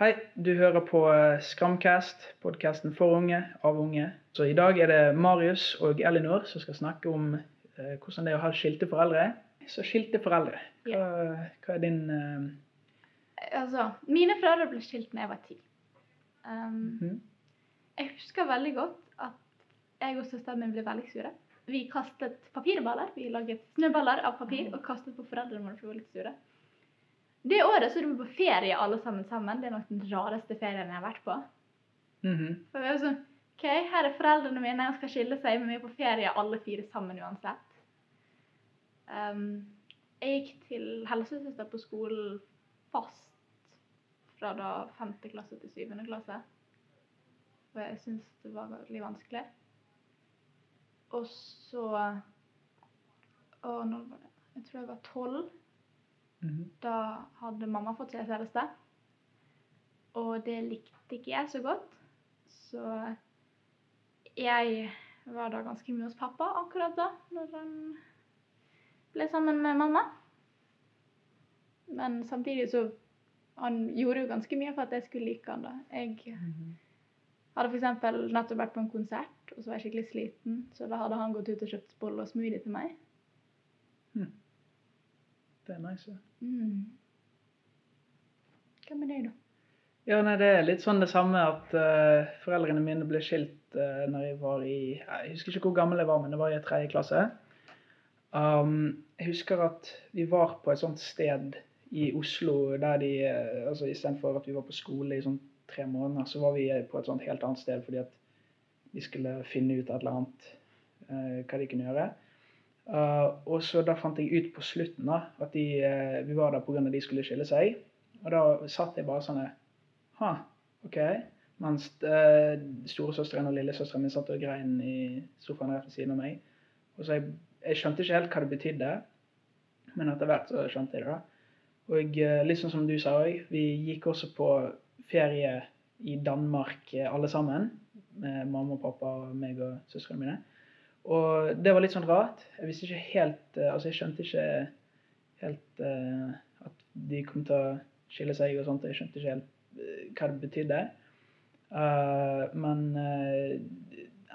Hei, du hører på eh, Skramcast, podkasten for unge, av unge. Så i dag er det Marius og Elinor som skal snakke om eh, hvordan det er å ha skilte foreldre. Så skilte foreldre, hva, hva er din eh, Altså, mine foreldre ble skilt da jeg var ti. Um, mhm. jeg husker veldig godt at jeg og søsteren min ble veldig sure. Vi kastet papirballer. Vi laget snøballer av papir og kastet på foreldrene våre for å litt sure. Det året så dro vi på ferie alle sammen sammen. Det er nok den rareste ferien jeg har vært på. Mhm. For vi var sånn OK, her er foreldrene mine, de skal skille seg, men vi er på ferie alle fire sammen uansett. Um, jeg gikk til helsesøster på skolen fast fra da femte klasse til syvende klasse. Og jeg syntes det var veldig vanskelig. Og så Og nå var det? Jeg tror jeg var tolv. Mhm. Da hadde mamma fått seg kjæreste. Og det likte ikke jeg så godt. Så jeg var da ganske mye hos pappa akkurat da, når han ble sammen med mamma. Men samtidig så Han gjorde jo ganske mye for at jeg skulle like han da. Jeg Mhm. hadde f.eks. nettopp vært på en konsert, og så var jeg skikkelig sliten. Så da hadde han gått ut og kjøpt bolle og smoothie til meg. Det er nice. Mm. Hva med deg, da? Ja, nei, det er litt sånn det samme at uh, foreldrene mine ble skilt uh, når jeg var i Jeg husker ikke hvor gammel jeg var, men det var i tredje klasse. Um, jeg husker at vi var på et sånt sted i Oslo der de uh, altså Istedenfor at vi var på skole i sånn tre måneder, så var vi på et sånt helt annet sted fordi at vi skulle finne ut et eller annet uh, hva de kunne gjøre. Uh, og så da fant jeg ut på slutten da, at de, uh, vi var der pga. de skulle skille seg. Og da satt jeg bare sånn Ha, OK. Mens uh, storesøsteren og lillesøsteren min satt og grein i sofaen rett ved siden av meg. Og så jeg, jeg skjønte ikke helt hva det betydde, men etter hvert så skjønte jeg det. da. Og uh, litt sånn som du sa òg, vi gikk også på ferie i Danmark alle sammen. Med mamma og pappa og meg og søstrene mine. Og det var litt sånn rart. Jeg visste ikke helt eh, Altså, jeg skjønte ikke helt uh, at de kom til å skille seg og sånt. Jeg skjønte ikke helt eh, hva det betydde. Uh, men uh,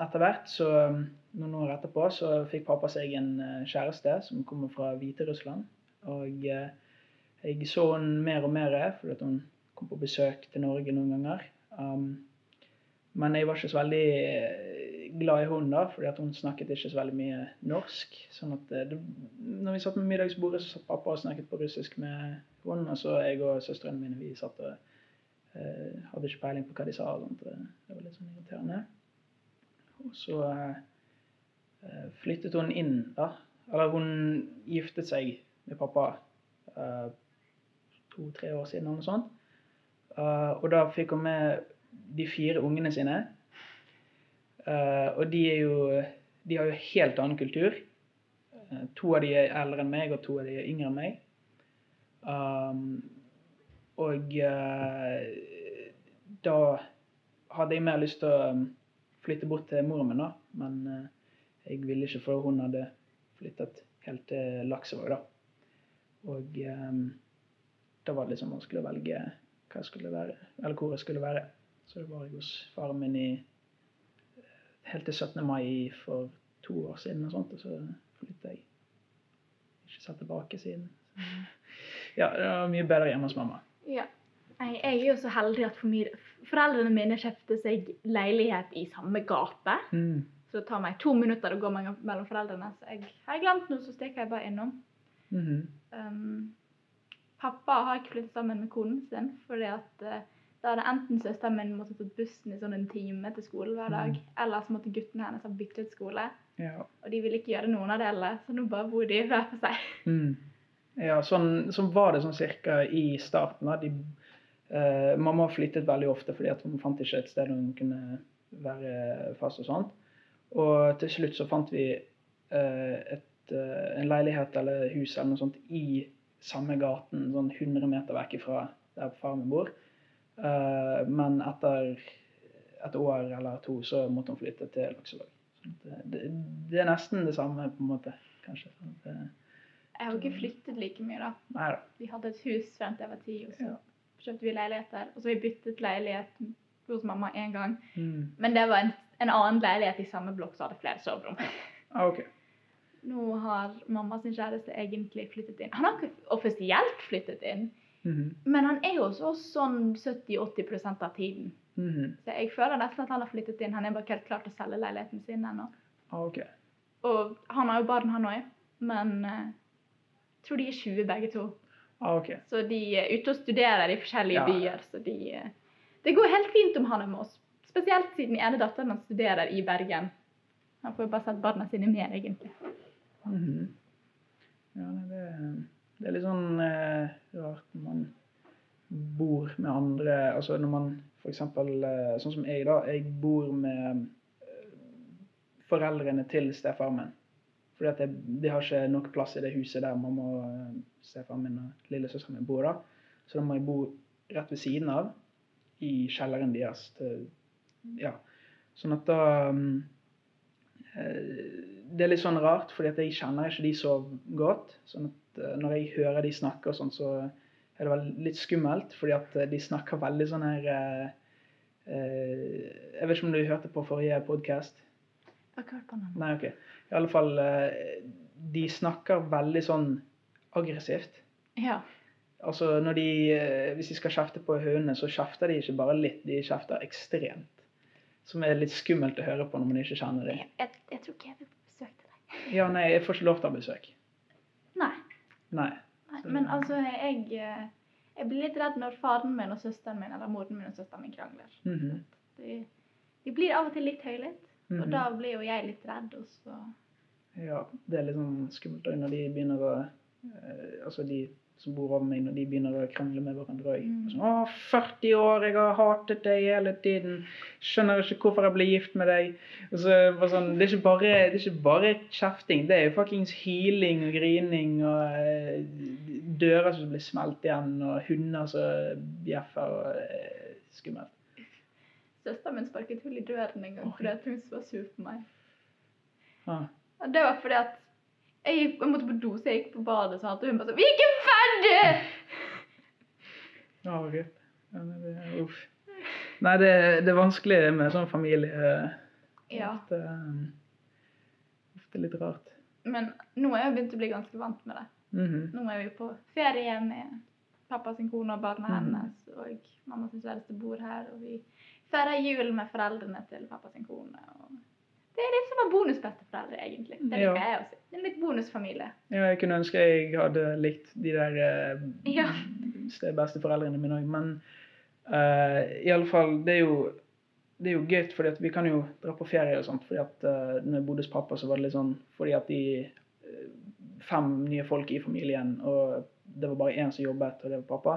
etter hvert, så noen år etterpå, så fikk pappa seg en kjæreste som kommer fra Hviterussland. Og jeg så henne mer og mer fordi hun kom på besøk til Norge noen ganger. Um, men jeg var ikke så veldig glad i da, fordi at hun snakket ikke så veldig mye norsk. sånn at eh, det, når vi satt med middagsbordet, så satt pappa og snakket på russisk med henne. Og så jeg og søstrene mine vi satt og eh, hadde ikke peiling på hva de sa. og sånt. Det var litt sånn irriterende. Og så eh, flyttet hun inn, da. Eller hun giftet seg med pappa eh, to-tre år siden, eller noe sånt. Uh, og da fikk hun med de fire ungene sine. Eh, og de er jo De har jo helt annen kultur. Eh, to av de er eldre enn meg, og to av de er yngre enn meg. Um, og uh, da hadde jeg mer lyst til å um, flytte bort til moren min, da. Men uh, jeg ville ikke, for hun hadde flyttet helt til Laksevåg, da. Og um, da var det liksom vanskelig å velge hva jeg skulle være, eller hvor jeg skulle være. Så det var jeg hos faren min i helt til 17. mai for to år siden, og sånt, og så flyttet jeg. Ikke satt tilbake siden. Ja, det var mye bedre hjemme hos mamma. Ja. Jeg, er jo så heldig at foreldrene mine kjøpte seg leilighet i samme gate. Mm. Så det tar meg to minutter å gå mellom foreldrene. Så jeg har jeg glemt noe, så stikker jeg bare innom. Mhm. Um, pappa har ikke flyttet sammen med konen sin, fordi at eh, da hadde enten søsteren min måttet tatt bussen i sånn en time til skolen hver dag, eller så måtte guttene hennes ha byttet skole. Ja. Og de ville ikke gjøre noen av delene, så nå bare bor de hver for seg. Mm. Ja, sånn, sånn var det sånn cirka i starten. De, eh, mamma flyttet veldig ofte fordi hun fant ikke et sted hun kunne være fast og sånt. Og til slutt så fant vi eh, et, eh, en leilighet eller hus eller noe sånt i samme gaten, sånn 100 meter vekk fra der far min bor. Eh, men etter et år eller to så måtte hun flytte til Laksevåg. Det, det, det er nesten det samme, på en måte. kanskje. Eh, Jeg har jo ikke flyttet like mye, da. Neida. Vi hadde et hus frem til jeg var ti, og så Ja. kjøpte vi leiligheter. Og så har vi byttet leilighet hos mamma én gang. Mm. Men det var en, en annen leilighet i samme blokk som hadde flere soverom. Ah, okay. Nå har mamma sin kjæreste egentlig flyttet inn. Han har ikke offisielt flyttet inn, Mhm. men han er jo hos oss sånn 70-80 av tiden. Mhm. Så jeg føler nesten at han har flyttet inn. Han er bare ikke helt klar til å selge leiligheten sin ennå. Okay. Og han har jo barn, han òg, men eh, jeg tror de er 20 begge to. Okay. Så de er ute og studerer i forskjellige Ja. byer. Så de eh, Det går helt fint om han er med oss. Spesielt siden ene datteren hans studerer i Bergen. Han får jo bare sett barna sine mer, egentlig. Mhm. Ja, det det, det er litt sånn eh, rart når man bor med andre Altså når man eksempel eh, Sånn som jeg, da. Jeg bor med eh, foreldrene til stefarmen. Fordi at de har ikke nok plass i det huset der mamma og eh, stefaren min og lillesøsteren min bor. da. Så da må jeg bo rett ved siden av, i kjelleren deres. Til, ja. Sånn at da eh, Det er litt sånn rart, fordi at jeg kjenner ikke de så godt. sånn at når jeg hører de snakke og sånn, så er det litt skummelt, fordi at eh, de snakker veldig sånn her eh, eh, Jeg vet ikke om du hørte på forrige podkast? Jeg har ikke hørt på noen. Nei, ok. I alle fall eh, De snakker veldig sånn aggressivt. Ja. Altså når de, eh, Hvis de skal kjefte på hundene, så kjefter de ikke bare litt, de kjefter ekstremt. Som er litt skummelt å høre på når man ikke kjenner dem. Jeg, jeg, jeg tror ikke jeg vil besøke deg. Ja, nei, jeg får ikke lov til å ha besøk. Nei. Men altså, jeg, eh, jeg blir litt redd når faren min og søsteren min eller moren min og søsteren min krangler. Mhm. De, de blir av og til litt høylytt, og Mhm. da blir jo jeg litt redd. Og så Ja, det er litt sånn skummelt når de begynner å eh, Altså de som bor over meg, når de begynner å krangle med hverandre òg. Mm. Sånn, 'Å, 40 år, jeg har hatet deg hele tiden. Skjønner ikke hvorfor jeg ble gift med deg.' Og så bare sånn, det, er bare, det er ikke bare kjefting, det er jo fuckings hyling og grining og dører som blir smelt igjen, og hunder som bjeffer og eh, Skummelt. Søsteren min sparket hull i døren en gang fordi at hun var sur på meg. Ah. Det var fordi at jeg, gikk, jeg måtte på do, så jeg gikk på badet, sånn, og hun bare sånn 'Vi er ikke ferdig!' Ja, ok. Ja, det, uff. Nei, det, det er vanskelig med sånn familie. Ja. Ofte, um, ofte litt rart. Men nå er jeg begynt å bli ganske vant med det. Mhm. Nå er vi på ferie med pappa sin kone og barna Mhm. hennes, og mamma sin kjæreste bor her, og vi feirer jul med foreldrene til pappa sin kone. Det er litt som å bonusbesteforeldre, egentlig. Det Ja. jeg også. Det en litt bonusfamilie. Ja, jeg kunne ønske jeg hadde likt de der eh, Ja. besteforeldrene mine òg, men uh, i alle fall, det er jo det er jo gøy, fordi vi kan jo dra på ferie og sånt. fordi at uh, når jeg bodde hos pappa, så var det litt sånn fordi at de eh, fem nye folk i familien, og det var bare én som jobbet, og det var pappa,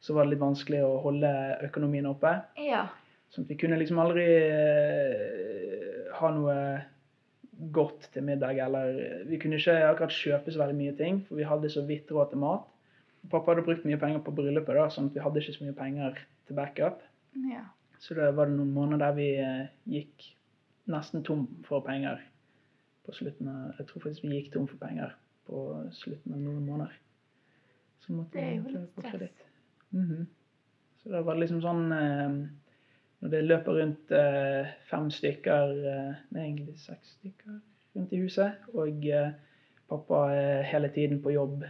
så var det litt vanskelig å holde økonomien oppe. Ja. Sånn at vi kunne liksom aldri eh, ha noe godt til middag, eller vi kunne ikke akkurat kjøpe så veldig mye ting, for vi hadde så vidt råd til mat. Pappa hadde brukt mye penger på bryllupet, da, sånn at vi hadde ikke så mye penger til backup. ja. Så da var det noen måneder der vi eh, gikk nesten tom for penger på slutten av Jeg tror faktisk vi gikk tom for penger på slutten av noen måneder. Så måtte Det er jo litt stress. Mm -hmm. Så da var det liksom sånn eh, Når det løper rundt eh, fem stykker, eh, nei egentlig seks stykker rundt i huset, og eh, pappa er hele tiden på jobb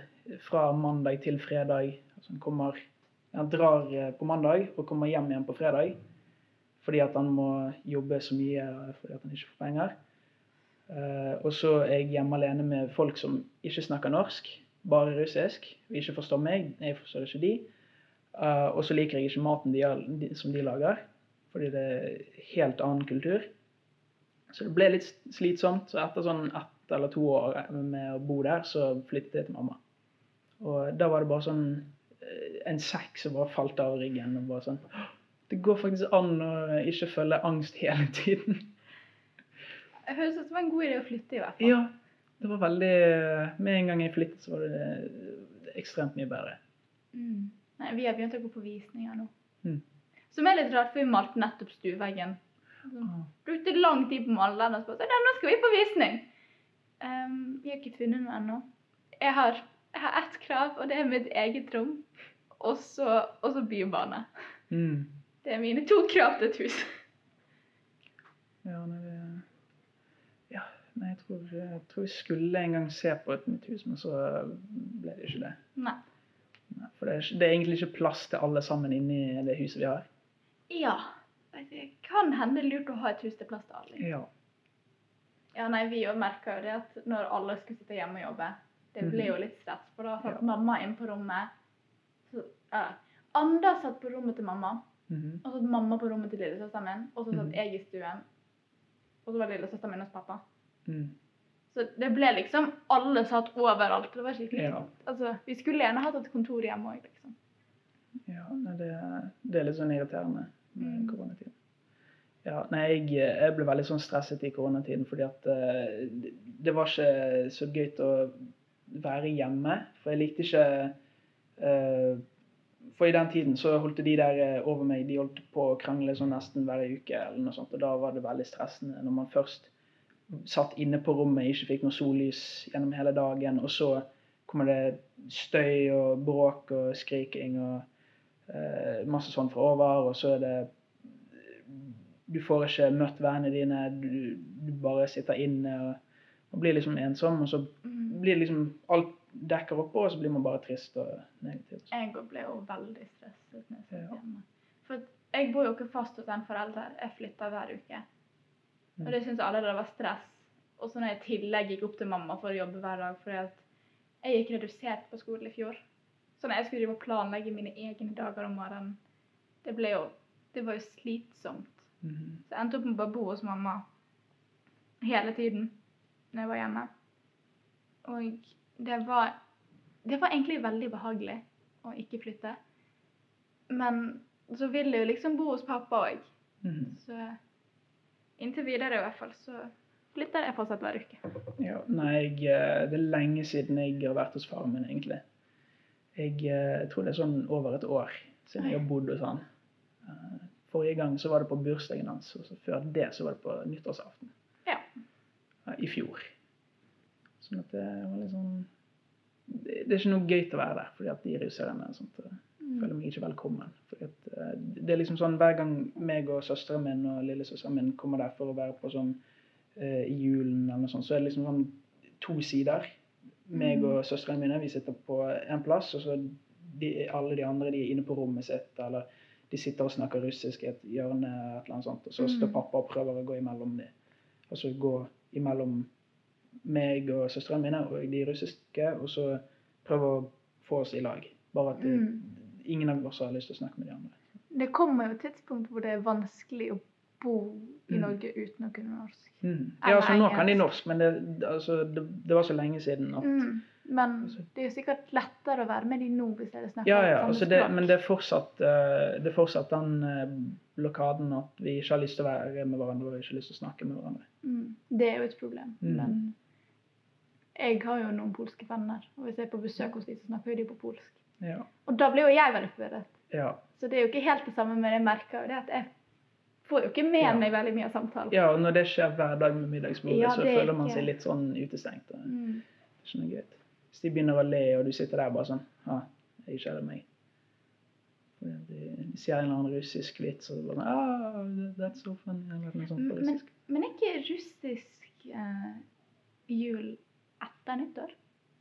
fra mandag til fredag. Altså han kommer Han drar eh, på mandag og kommer hjem igjen på fredag fordi at han må jobbe så mye fordi at han ikke får penger. Eh, og så er jeg hjemme alene med folk som ikke snakker norsk, bare russisk, og ikke forstår meg. Jeg forstår ikke de. Eh, og så liker jeg ikke maten de, som de lager, fordi det er helt annen kultur. Så det ble litt slitsomt. Så etter sånn ett eller to år med å bo der, så flyttet jeg til mamma. Og da var det bare sånn eh, en sekk som bare falt av ryggen. og bare sånn, Det går faktisk an å ikke føle angst hele tiden. Det høres ut som en god idé å flytte, i hvert fall. Ja, det var veldig Med en gang jeg flyttet, så var det ekstremt mye bedre. Mm. Nei, vi har begynt å gå på visninger nå. Mm. Som er litt rart, for vi malte nettopp stueveggen. Ah. Brukte lang tid på å male den, og så bare sånn, «Ja, nå skal vi på visning! Um, vi har ikke funnet noe ennå. Jeg har, jeg har ett krav, og det er mitt eget rom. og så, bybane. Mm. Det er mine to krav til et hus. Ja, nei, jeg tror, jeg tror jeg skulle en gang se på et nytt hus, men så ble det ikke det. Nei. Nei, for det er, det er egentlig ikke plass til alle sammen inni det huset vi har. Ja. Det kan hende lurt å ha et hus til plass til alle. Ja. Ja, nei, vi òg merka jo det at når alle skulle sitte hjemme og jobbe, det ble jo litt stress. For da satt Ja. mamma inne på rommet. Så, ja. Anda satt på rommet til mamma, Mhm. og så satt mamma på rommet til lillesøsteren min, og så satt Mhm. jeg i stuen. Og så var lillesøsteren min hos pappa. Mm. Så det ble liksom Alle satt overalt. Det var skikkelig Ja. Altså, Vi skulle gjerne hatt et kontor hjemme òg, liksom. Ja, nei, det, det er litt sånn irriterende med Mm. koronatiden. Ja, nei, jeg, jeg ble veldig sånn stresset i koronatiden fordi at uh, det, det var ikke så gøy å være hjemme. For jeg likte ikke uh, For i den tiden så holdt de der eh, over meg de holdt på å krangle sånn nesten hver uke. eller noe sånt, Og da var det veldig stressende når man først satt inne på rommet, ikke fikk noe sollys gjennom hele dagen, og så kommer det støy og bråk og skriking og eh, masse sånn fra over, og så er det Du får ikke møtt vennene dine, du, du bare sitter inne og, og blir liksom ensom, og så Mm. blir det liksom Alt dekker oppå, og så blir man bare trist og negativ. Jeg ble jo veldig stresset når jeg satt Ja. hjemme. For jeg bor jo ikke fast hos en forelder. Jeg flytter hver uke. Mm. Og det syns alle det var stress. Og så når jeg i tillegg gikk opp til mamma for å jobbe hver dag fordi at jeg gikk redusert på skolen i fjor. Så når jeg skulle drive og planlegge mine egne dager om morgenen, det ble jo Det var jo slitsomt. Mhm. Så jeg endte opp med å bare bo hos mamma hele tiden når jeg var hjemme. Og det var Det var egentlig veldig behagelig å ikke flytte. Men så vil jeg jo liksom bo hos pappa òg. Mhm. Så inntil videre i hvert fall så flytter jeg fortsatt hver uke. Ja, nei, eh, det er lenge siden jeg har vært hos faren min, egentlig. Jeg, eh, tror det er sånn over et år siden jeg har bodd hos han. Eh, Forrige gang så var det på bursdagen hans, og så før det så var det på nyttårsaften. Ja. I fjor. Sånn at det var litt sånn Det, er ikke noe gøy til å være der, fordi at de eh, Mm. Føler meg ikke velkommen. At, uh, det er liksom sånn hver gang meg og søsteren min og lillesøsteren min kommer der for å være på sånn i julen eller noe sånt, så er det liksom sånn to sider. Meg Mm. og søstrene mine, vi sitter på en plass, og så de, alle de andre de er inne på rommet sitt, eller de sitter og snakker russisk i et hjørne, et eller annet sånt, og så Mm. står pappa og prøver å gå imellom de. Altså gå imellom meg og søstrene mine og de russiske, og så prøve å få oss i lag. Bare at de, Mm. Ingen av oss har lyst til å snakke med de andre. Det kommer jo et tidspunkt hvor det er vanskelig å bo i Mm. Norge uten å kunne norsk. Mm. Ja, altså nå kan de norsk, men det, altså, det, det var så lenge siden at Mm. Men Altså- det er jo sikkert lettere å være med de nå hvis dere snakker Ja, ja, altså det, men det er fortsatt, eh, det er fortsatt den eh, blokaden at vi ikke har lyst til å være med hverandre og ikke har lyst til å snakke med hverandre. Mm. Det er jo et problem. Mm. Men jeg har jo noen polske venner, og hvis jeg er på besøk hos dem, så snakker jo de på polsk. Ja. Og da blir jo jeg veldig forvirret. Ja. Så det er jo ikke helt det samme, men jeg merker det at jeg får jo ikke med Ja. meg veldig mye av samtalen. ja, og når det skjer hver dag med middagsbordet, Ja, så det er føler man seg litt sånn utestengt. og Det Mm. er ikke noe greit. Hvis de begynner å le, og du sitter der bare sånn Ja, jeg kjeder meg. De, sier en eller annen russisk vits, og så bare ah, That's so funny. Eller noe sånt på Men, russisk. men er ikke russisk uh, jul etter nyttår?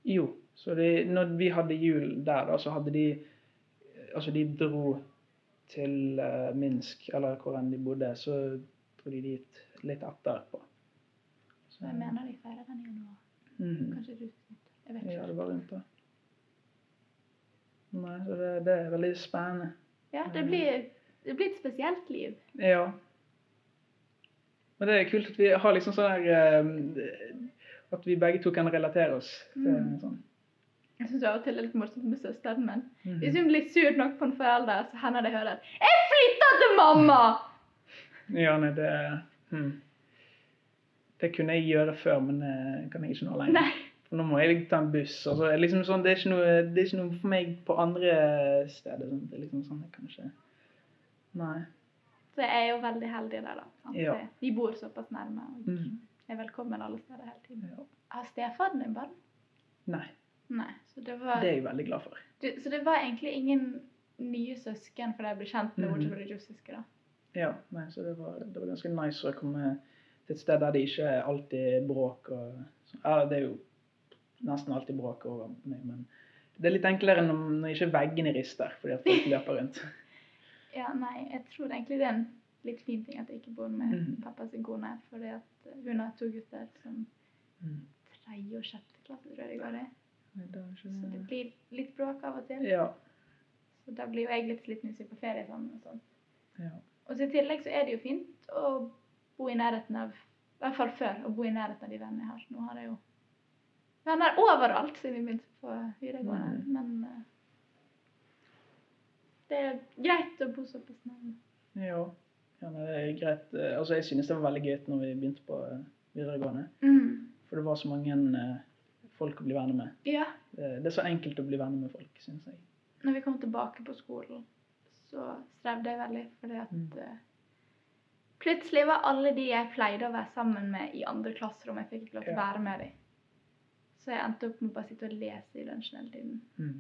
Jo, så de, når vi hadde jul der, da, så hadde de Altså, de dro til uh, Minsk, eller hvor enn de bodde, så dro de dit litt etterpå. Så, jeg mener de feirer den i januar. mhm. Kanskje du nyttår. Jeg vet Ja, ikke. det var rundt da. Nei, så det, det er veldig spennende. Ja, det blir, det blir et spesielt liv. Ja. Men det er kult at vi har liksom sånn der eh, At vi begge to kan relatere oss til Mm. sånn. Jeg syns av og til det er litt morsomt med søsteren min. Mm. Hvis hun blir sur nok på en forelder, så hender det hører 'Jeg flytter til mamma!' Ja, nei, det hmm. Det kunne jeg gjøre før, men det kan jeg ikke nå lenger. Nå må jeg ta en buss. Altså, liksom sånn, det er, ikke noe, det er ikke noe for meg på andre steder. Sånn. Det er liksom sånn, jeg kan ikke Nei. Så jeg er jo veldig heldig der, da. At Ja. eh, Vi bor såpass nærme og Mhm. Er velkommen alle steder hele tiden. Ja. Har stefaren din barn? Nei. Nei. Så det var, Det er jeg veldig glad for. du, så det var egentlig ingen nye søsken for deg å bli kjent med bortsett fra de russiske. da. Ja, nei, så det var, det var ganske nice å komme til et sted der det ikke er alltid bråk og så- Ja, det er jo nesten alltid bråk over meg, men det er litt enklere når, når ikke veggene rister fordi at folk løper rundt. Ja, nei, jeg tror egentlig det er en litt fin ting at jeg ikke bor med mm. pappa sin kone, fordi at eh, hun har to gutter som Mm. tredje og sjette klasse, tror jeg det går i. Så det blir litt bråk av og til. Ja. Så da blir jo jeg litt sliten hvis vi er på ferie sammen og sånn. ja. Og så i tillegg så er det jo fint å bo i nærheten av I hvert fall før å bo i nærheten av de vennene jeg har. Nå har jeg jo venner overalt siden vi begynte på videregående. Mhm. Men uh, det er greit å bo såpass nærme. Ja. Ja det er greit. Eh, Altså, jeg synes det var veldig gøy når vi begynte på eh, videregående. Mm. For det var så mange eh, folk å bli venner med. Ja. Det, det er så enkelt å bli venner med folk, synes jeg. Når vi kom tilbake på skolen, så strevde jeg veldig fordi at Mm. eh, Plutselig var alle de jeg pleide å være sammen med i andre klasserom, jeg fikk ikke lov til å være med dem. Så jeg endte opp med å bare sitte og lese i lunsjen hele tiden. Mm.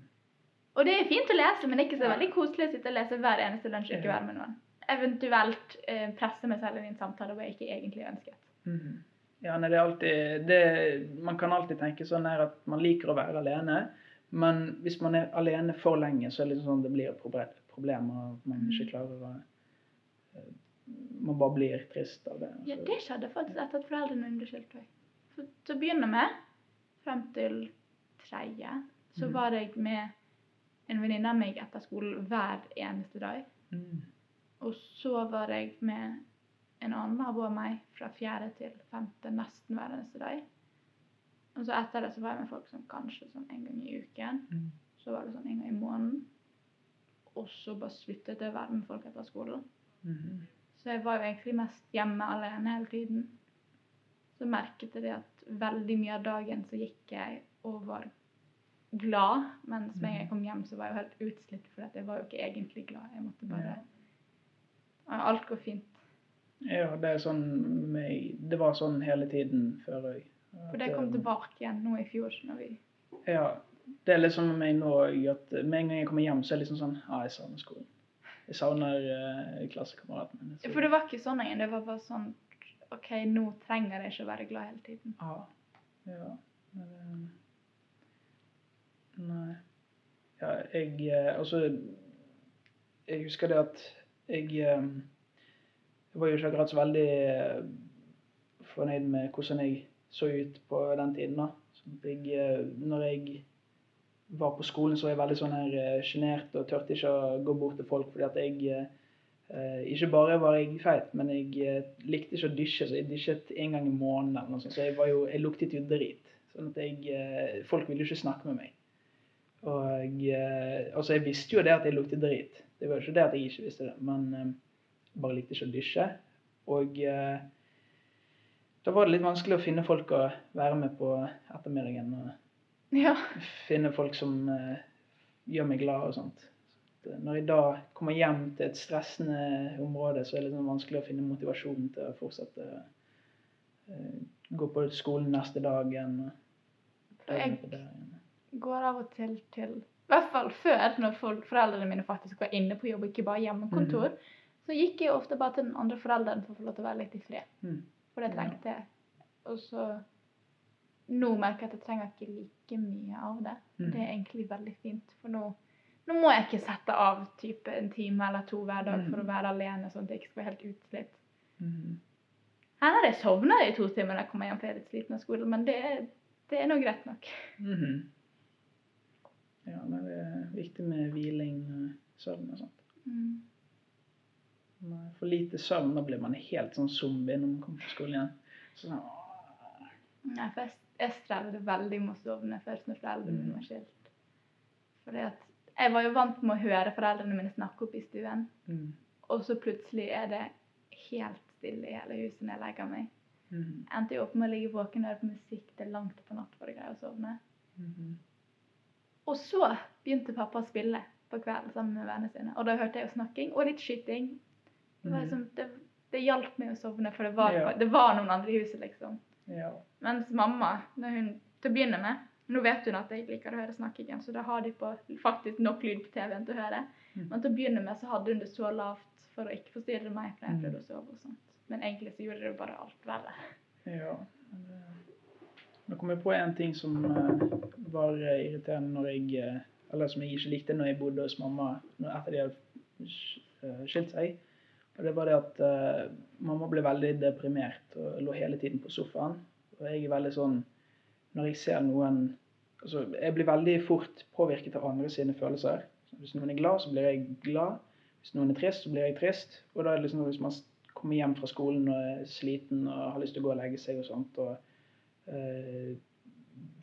Og det er fint å lese, men det er ikke så veldig koselig å sitte og lese hver eneste lunsj og ikke være med noen. Eventuelt eh, presse meg selv inn i en samtale hvor jeg ikke egentlig ønsket. Mm. Ja, nei, det er alltid det, Man kan alltid tenke sånn at man liker å være alene, men hvis man er alene for lenge, så er det liksom sånn det blir et proble- problem, og man ikke klarer å eh, Man bare blir trist av det. Ja, det skjedde faktisk etter at foreldrene mine ble skilt. For til å begynne med, frem til tredje, så Mhm. var jeg med en venninne av meg etter skolen hver eneste dag. Mm. Og så var jeg med en annen nabo av meg fra fjerde til femte nesten hver eneste dag. Og så etter det så var jeg med folk som kanskje sånn en gang i uken. Mm. Så var det sånn en gang i måneden. Og så bare sluttet jeg å være med folk etter skolen. Mm. Så jeg var jo egentlig mest hjemme alene hele tiden. Så merket jeg det at veldig mye av dagen så gikk jeg og var glad, mens med en gang jeg kom hjem så var jeg jo helt utslitt, for jeg var jo ikke egentlig glad. Jeg måtte bare Ja, Alt går fint. Ja, det sånn Det var sånn hele tiden før òg. For det kom tilbake igjen nå i fjor. når vi... Ja. Det er litt sånn med meg nå at med en gang jeg kommer hjem, så er det liksom sånn Ja, jeg savner skolen. Jeg savner uh, klassekameratene mine. For det var ikke sånn engang. Det var bare sånn OK, nå trenger jeg ikke å være glad hele tiden. Ja. ja. Eh, nei. Ja, jeg eh, Altså Jeg husker det at jeg eh, Jeg var jo ikke akkurat så veldig eh, fornøyd med hvordan jeg så ut på den tiden. da. Jeg, eh, når jeg var på skolen, så var jeg veldig sånn her eh, sjenert og turte ikke å gå bort til folk fordi at jeg ikke bare var jeg feit, men jeg likte ikke å dysje, så jeg dysjet en gang i måneden. eller noe sånt, Så jeg, jo, jeg luktet jo drit. Sånn at jeg, Folk ville jo ikke snakke med meg. Og eh, altså jeg visste jo det at jeg luktet drit. Det var jo ikke det at jeg ikke visste det, men eh, bare likte ikke å dusje. Og eh, da var det litt vanskelig å finne folk å være med på ettermiddagen. og Ja. finne folk som eh, gjør meg glad og sånt. Når jeg da kommer hjem til et stressende område, så er det sånn vanskelig å finne motivasjon til å fortsette eh, gå på skolen neste dag Jeg går av og til til I hvert fall før, når foreldrene mine faktisk var inne på jobb, ikke bare hjemmekontor, så gikk jeg ofte bare til den andre forelderen for å få lov til å være litt i fred. Mm. For det trengte jeg. Og så Nå merker jeg at jeg trenger ikke like mye av det. Mm. Det er egentlig veldig fint. For nå, nå må jeg ikke sette av type en time eller to hver dag for Mm. å være alene, sånn at jeg ikke skal være helt utslitt. Mhm. Her har jeg sovna i to timer når jeg kommer hjem fra litt sliten av skolen, men det, er- det er nå greit nok. Mhm. Ja, nei, det er viktig med hviling og søvn og sånt. Mm. For lite søvn, da blir man helt sånn zombie når man kommer på skolen igjen. Sånn. Nei, for jeg, jeg strevde veldig med å sovne først når foreldrene mine var skilt. Fordi at jeg var jo vant med å høre foreldrene mine snakke opp i stuen, Mm. og så plutselig er det helt stille i hele huset når jeg legger meg. Mm. Endte jo opp med å ligge våken og høre på musikk til langt på natt for å greie å sovne. Mhm. Og så begynte pappa å spille på kvelden sammen med vennene sine, og da hørte jeg jo snakking og litt skyting. Det, var Mhm. liksom, det, det hjalp meg å sovne, for det var, Ja. det var noen andre i huset, liksom. Ja. Mens mamma, hun, til å begynne med, Nå vet hun at jeg liker å høre snakkingen, så da har de på, faktisk nok lyd på TV-en til å høre. Mm. Men til å begynne med så hadde hun det så lavt for å ikke forstyrre meg for jeg Mm. prøvde å sove og sånt. Men egentlig så gjorde det bare alt verre. Ja. det- Nå kom jeg på en ting som eh, var eh, irriterende når jeg eh, Eller som jeg ikke likte når jeg bodde hos mamma etter de hadde skilt seg. Og det var det at uh, mamma ble veldig deprimert og lå hele tiden på sofaen. Og jeg er veldig sånn Når jeg ser noen Altså, jeg blir veldig fort påvirket av andre sine følelser. Hvis noen er glad, så blir jeg glad. Hvis noen er trist, så blir jeg trist. Og da er det liksom hvis man kommer hjem fra skolen og er sliten og har lyst til å gå og legge seg og sånt, og eh,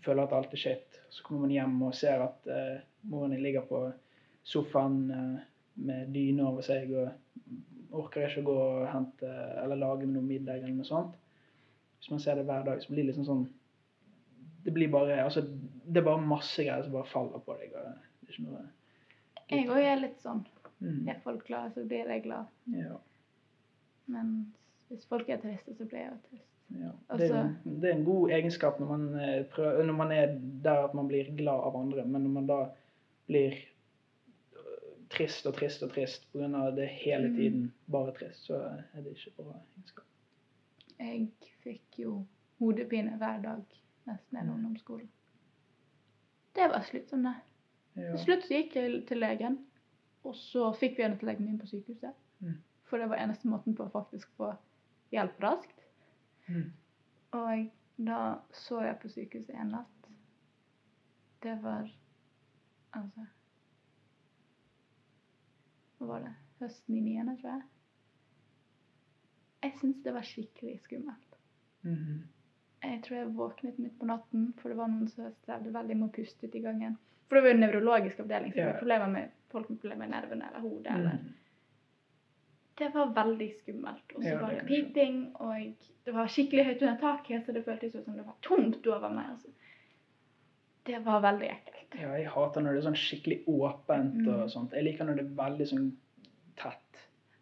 føler at alt er shit, så kommer man hjem og ser at eh, moren din ligger på sofaen eh, med dyne over seg og orker ikke å gå og hente eller lage noe middag eller noe sånt. Hvis man ser det hver dag, så blir det liksom sånn Det blir bare altså, det er bare masse greier som bare faller på deg. det er ikke noe Jeg òg er litt sånn. mm, Er folk glade, så blir jeg glad. ja. Men hvis folk er triste, så blir jeg trist. Ja. Det, er, det er en god egenskap når man, eh, prøver, når man er der at man blir glad av andre, men når man da blir øh, trist og trist og trist pga. det hele Mm. tiden bare trist, så er det ikke bra egenskap. Jeg fikk jo hodepine hver dag nesten gjennom ungdomsskolen. Det var slitsomt. Ja. Til slutt så gikk jeg til legen, og så fikk vi henne til legen min inn på sykehuset. Mm. For det var eneste måten på å faktisk få hjelp raskt. Mm. Og da så jeg på sykehuset en natt. Det var altså Hva var det? Høsten i niende, tror jeg. Jeg syns det var skikkelig skummelt. Mhm. Jeg tror jeg våknet midt på natten, for det var noen som strevde veldig med å puste ut i gangen. For det var jo nevrologisk avdeling, så det var problemer med folk med problemer med nervene eller hodet. eller Mhm. Det var veldig skummelt. Og så Ja, var det det piping, og det var skikkelig høyt under taket, så det føltes ut som det var tomt over meg. Altså. Det var veldig ekkelt. ja, jeg hater når det er sånn skikkelig åpent Mm. og sånt. Jeg liker når det er veldig sånn tett.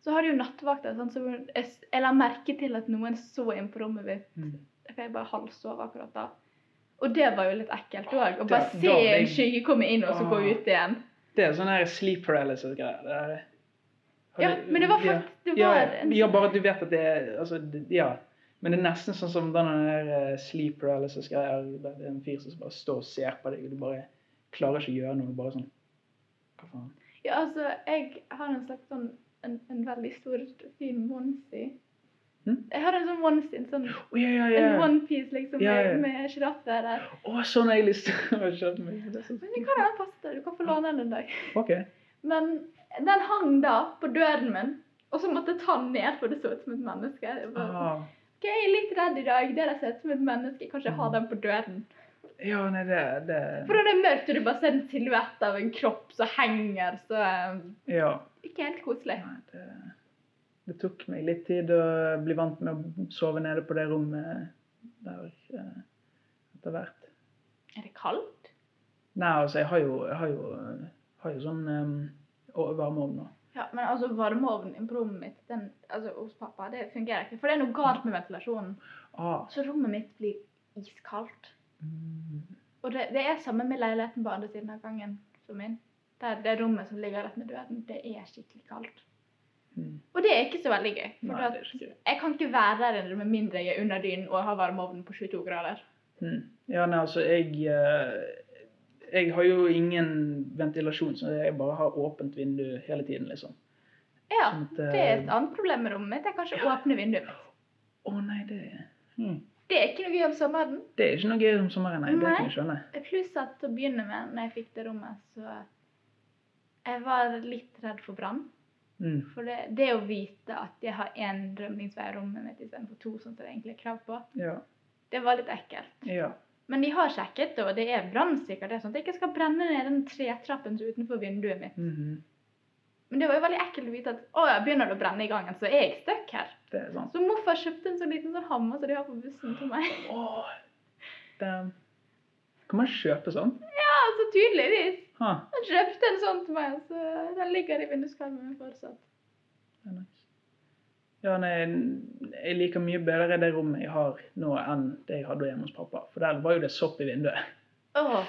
Så har du jo nattevakter, sånn, så jeg, jeg la merke til at noen så inn på rommet mitt. Mm. For jeg bare halvsov akkurat da. Og det var jo litt ekkelt òg. Å bare se en skygge komme inn, og så gå ut igjen. Det er sånn her sleep paralysis-greier. Ja, men det var faktisk det var ja. en ja, bare at du vet at det er altså, Ja. Men det er nesten sånn som den der eh, sleep paralysis-greia. Det er en fyr som bare står og ser på deg, og du bare klarer ikke å gjøre noe. Bare sånn Hva faen? Ja, altså, jeg har en slags sånn en, en veldig stor, fin onesie. Hm? Jeg har en sånn onesie, en sånn Å, yeah, yeah. en ja. onepiece liksom ja. med, sjiraffer der. Å, sånn har jeg lyst til å kjøpe meg. Men det kan hende passe deg. Du kan få låne den en dag. OK. Men den hang da på døren min, og så måtte jeg ta den ned, for det så ut som et menneske. Jeg, bare, Ah, ok, jeg er litt redd i dag. Det der ser ut som et menneske. Kanskje jeg har den på døren. ja, nei, det, det For når det er mørkt, og du bare ser en silhuett av en kropp som henger, så eh, Ja. Ikke helt koselig. Nei, det, det tok meg litt tid å bli vant med å sove nede på det rommet der eh, etter hvert. Er det kaldt? Nei, altså, jeg har jo, jeg har jo, har jo sånn um, varmeovn nå. Ja, men altså varmeovnen på rommet mitt den, altså hos pappa, det fungerer ikke. For det er noe galt med ventilasjonen. Ah. Så rommet mitt blir iskaldt. Mm. Og det, det er samme med leiligheten på andre siden av gangen som min. Der det rommet som ligger rett med døden, det er skikkelig kaldt. Mm. Og det er ikke så veldig gøy. For Nei, jeg kan ikke være der inne med mindre jeg er under dynen og har varmeovnen på 22 grader. Mm. Ja, nei, altså, jeg eh, Jeg har jo ingen ventilasjon, så jeg bare har åpent vindu hele tiden, liksom. Ja, Sånn at, eh, det er et annet problem med rommet mitt. Jeg kan ikke åpne vinduet mitt. Å nei, det hmm. Det er ikke noe gøy om sommeren. Det er ikke noe gøy om sommeren, nei. Det kan jeg skjønne. Pluss at til å begynne med, når jeg fikk det rommet, så Jeg var litt redd for brann. Mm. For det, det å vite at jeg har én rømningsvei i rommet mitt istedenfor to, sånn som det egentlig er krav på, Ja. det var litt ekkelt. ja. Men de har sjekket det, og det er brannsikkert. Det er sånn at jeg ikke skal brenne ned den tretrappen er utenfor vinduet mitt. Mhm. Men det var jo veldig ekkelt å vite at å, jeg begynner det å brenne i gangen, så er jeg stuck her. Det er sant. Så morfar kjøpte en sånn liten sånn hammer som de har på bussen til meg. Åh, damn. Kan man kjøpe sånn? Ja, så tydeligvis. Ha, Han kjøpte en sånn til meg, så den ligger i vinduskarmen min fortsatt. Ja, nei, jeg liker mye bedre det rommet jeg har nå enn det jeg hadde hjemme hos pappa. For der var jo det sopp i vinduet. Oh.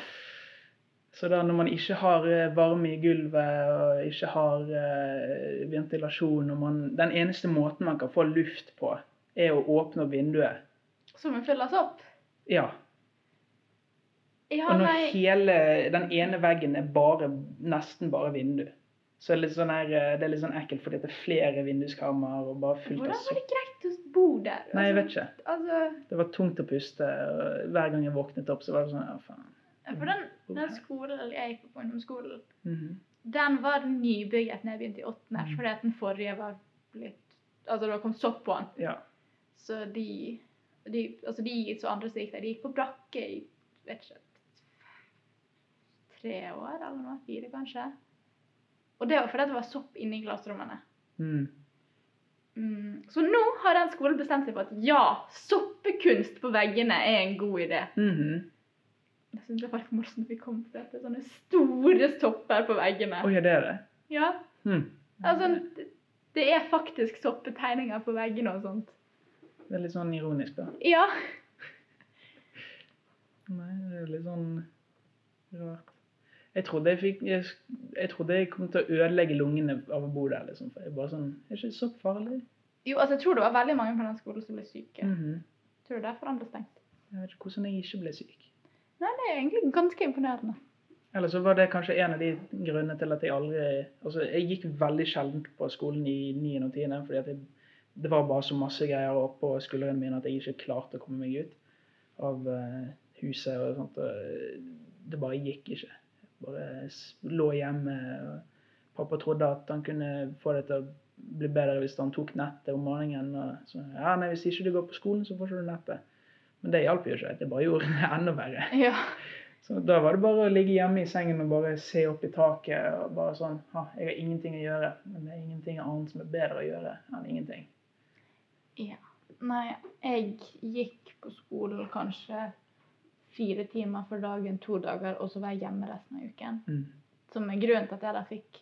Så da når man ikke har eh, varme i gulvet og ikke har uh, ventilasjon og man, Den eneste måten man kan få luft på, er å åpne opp vinduet. som en fylles opp. Ja. Ja, Og når nei. hele den ene veggen er bare, nesten bare vindu, så er det litt sånn, her, eh, det er litt sånn ekkelt fordi det er flere vinduskarmer og bare fullt Hvordan var det greit å bo der? Nei, jeg vet ikke. Altså, Det var tungt å puste. og Hver gang jeg våknet opp, så var det sånn Ja, faen. for den, den skolen jeg gikk på, ungdomsskolen, Mhm. den var nybygget når jeg begynte i åttende, Mm. fordi at den forrige var litt Altså, det kom sopp på den. Ja. Så de, de Altså, de så andre som gikk der, de gikk på brakke i vet ikke tre år eller noe. Fire, kanskje. Og det var fordi det var sopp inne i klasserommene. Mm. Mm. Så nå har den skolen bestemt seg for at ja, soppekunst på veggene er en god idé. Mhm. Jeg synes det var litt morsomt vi kom til at det er sånne store sopper på veggene. Oi, det er det? Ja, Mm. altså, det- det er faktisk soppetegninger på veggene og sånt. Det er litt sånn ironisk, da. Ja. Nei, det er litt sånn rart. Jeg trodde jeg fikk Jeg, jeg trodde jeg kom til å ødelegge lungene av å bo der, liksom. For jeg bare sånn Er ikke så farlig? Jo, altså, jeg tror det var veldig mange på den skolen som ble syke. Mhm. Tror du derfor den ble stengt? Jeg vet ikke hvordan jeg ikke ble syk. Nei, det er egentlig ganske imponerende. Eller så var det kanskje en av de grunnene til at jeg aldri Altså, jeg gikk veldig sjelden på skolen i 9. og 10. fordi at jeg, det var bare så masse greier oppå skuldrene mine at jeg ikke klarte å komme meg ut av eh, huset og sånt. Og det bare gikk ikke. Bare lå hjemme. Pappa trodde at han kunne få det til å bli bedre hvis han tok nettet om morgenen. Og så, ja, nei, hvis ikke du går på skolen, så får ikke du nettet. Men det hjalp jo ikke. Det bare gjorde det enda verre. Ja. Så da var det bare å ligge hjemme i sengen og bare se opp i taket og bare sånn ha, Jeg har ingenting å gjøre, men det er ingenting annet som er bedre å gjøre enn ingenting. ja. Nei, jeg gikk på skolen kanskje fire timer for dagen, to dager, og så var jeg hjemme resten av uken. Mm. Som er grunnen til at jeg da fikk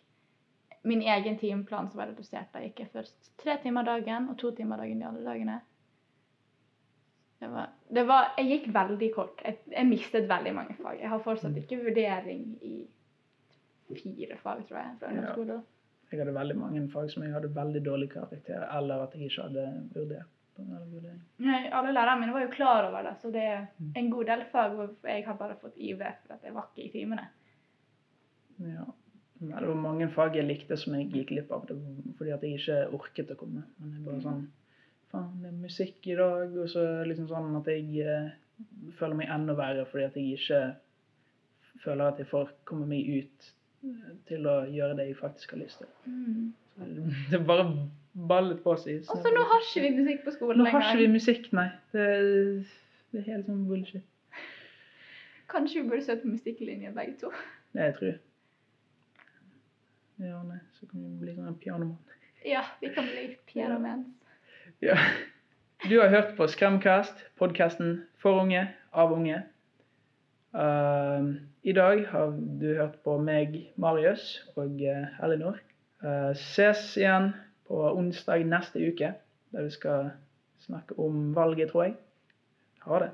min egen timeplan som var redusert. Da gikk jeg først tre timer dagen og to timer dagen de andre dagene. Det var, det var, jeg gikk veldig kort. Jeg, jeg mistet veldig mange fag. Jeg har fortsatt ikke vurdering i fire fag, tror jeg, fra Ja. Jeg hadde veldig mange fag som jeg hadde veldig dårlig karakter, eller at jeg ikke hadde vurdert. Nei, Alle lærerne mine var jo klar over det, så det er Mm. en god del fag hvor jeg har bare fått IV at jeg var ikke i timene. Ja. Det var mange fag jeg likte som jeg gikk glipp av, fordi at jeg ikke orket å komme. Men jeg bare sånn Faen, det er musikk i dag, og så liksom sånn at jeg eh, føler meg enda verre fordi at jeg ikke føler at jeg får komme meg ut eh, til å gjøre det jeg faktisk har lyst til. Mm. Så det bare ballet på seg. Og så nå har ikke vi musikk på skolen lenger. Nå har ikke vi musikk, nei. Det, det er helt sånn bullshit. Kanskje vi burde søkt på musikklinje begge to. Det jeg tror jeg. Ja, nei, så kan vi bli sånn pianomann. Ja, vi kan bli pianomens. Ja. Du har hørt på Skremcast, podkasten for unge, av unge. Uh, I dag har du hørt på meg, Marius, og uh, Elinor. Uh, ses igjen på onsdag neste uke, der vi skal snakke om valget, tror jeg. Ha det.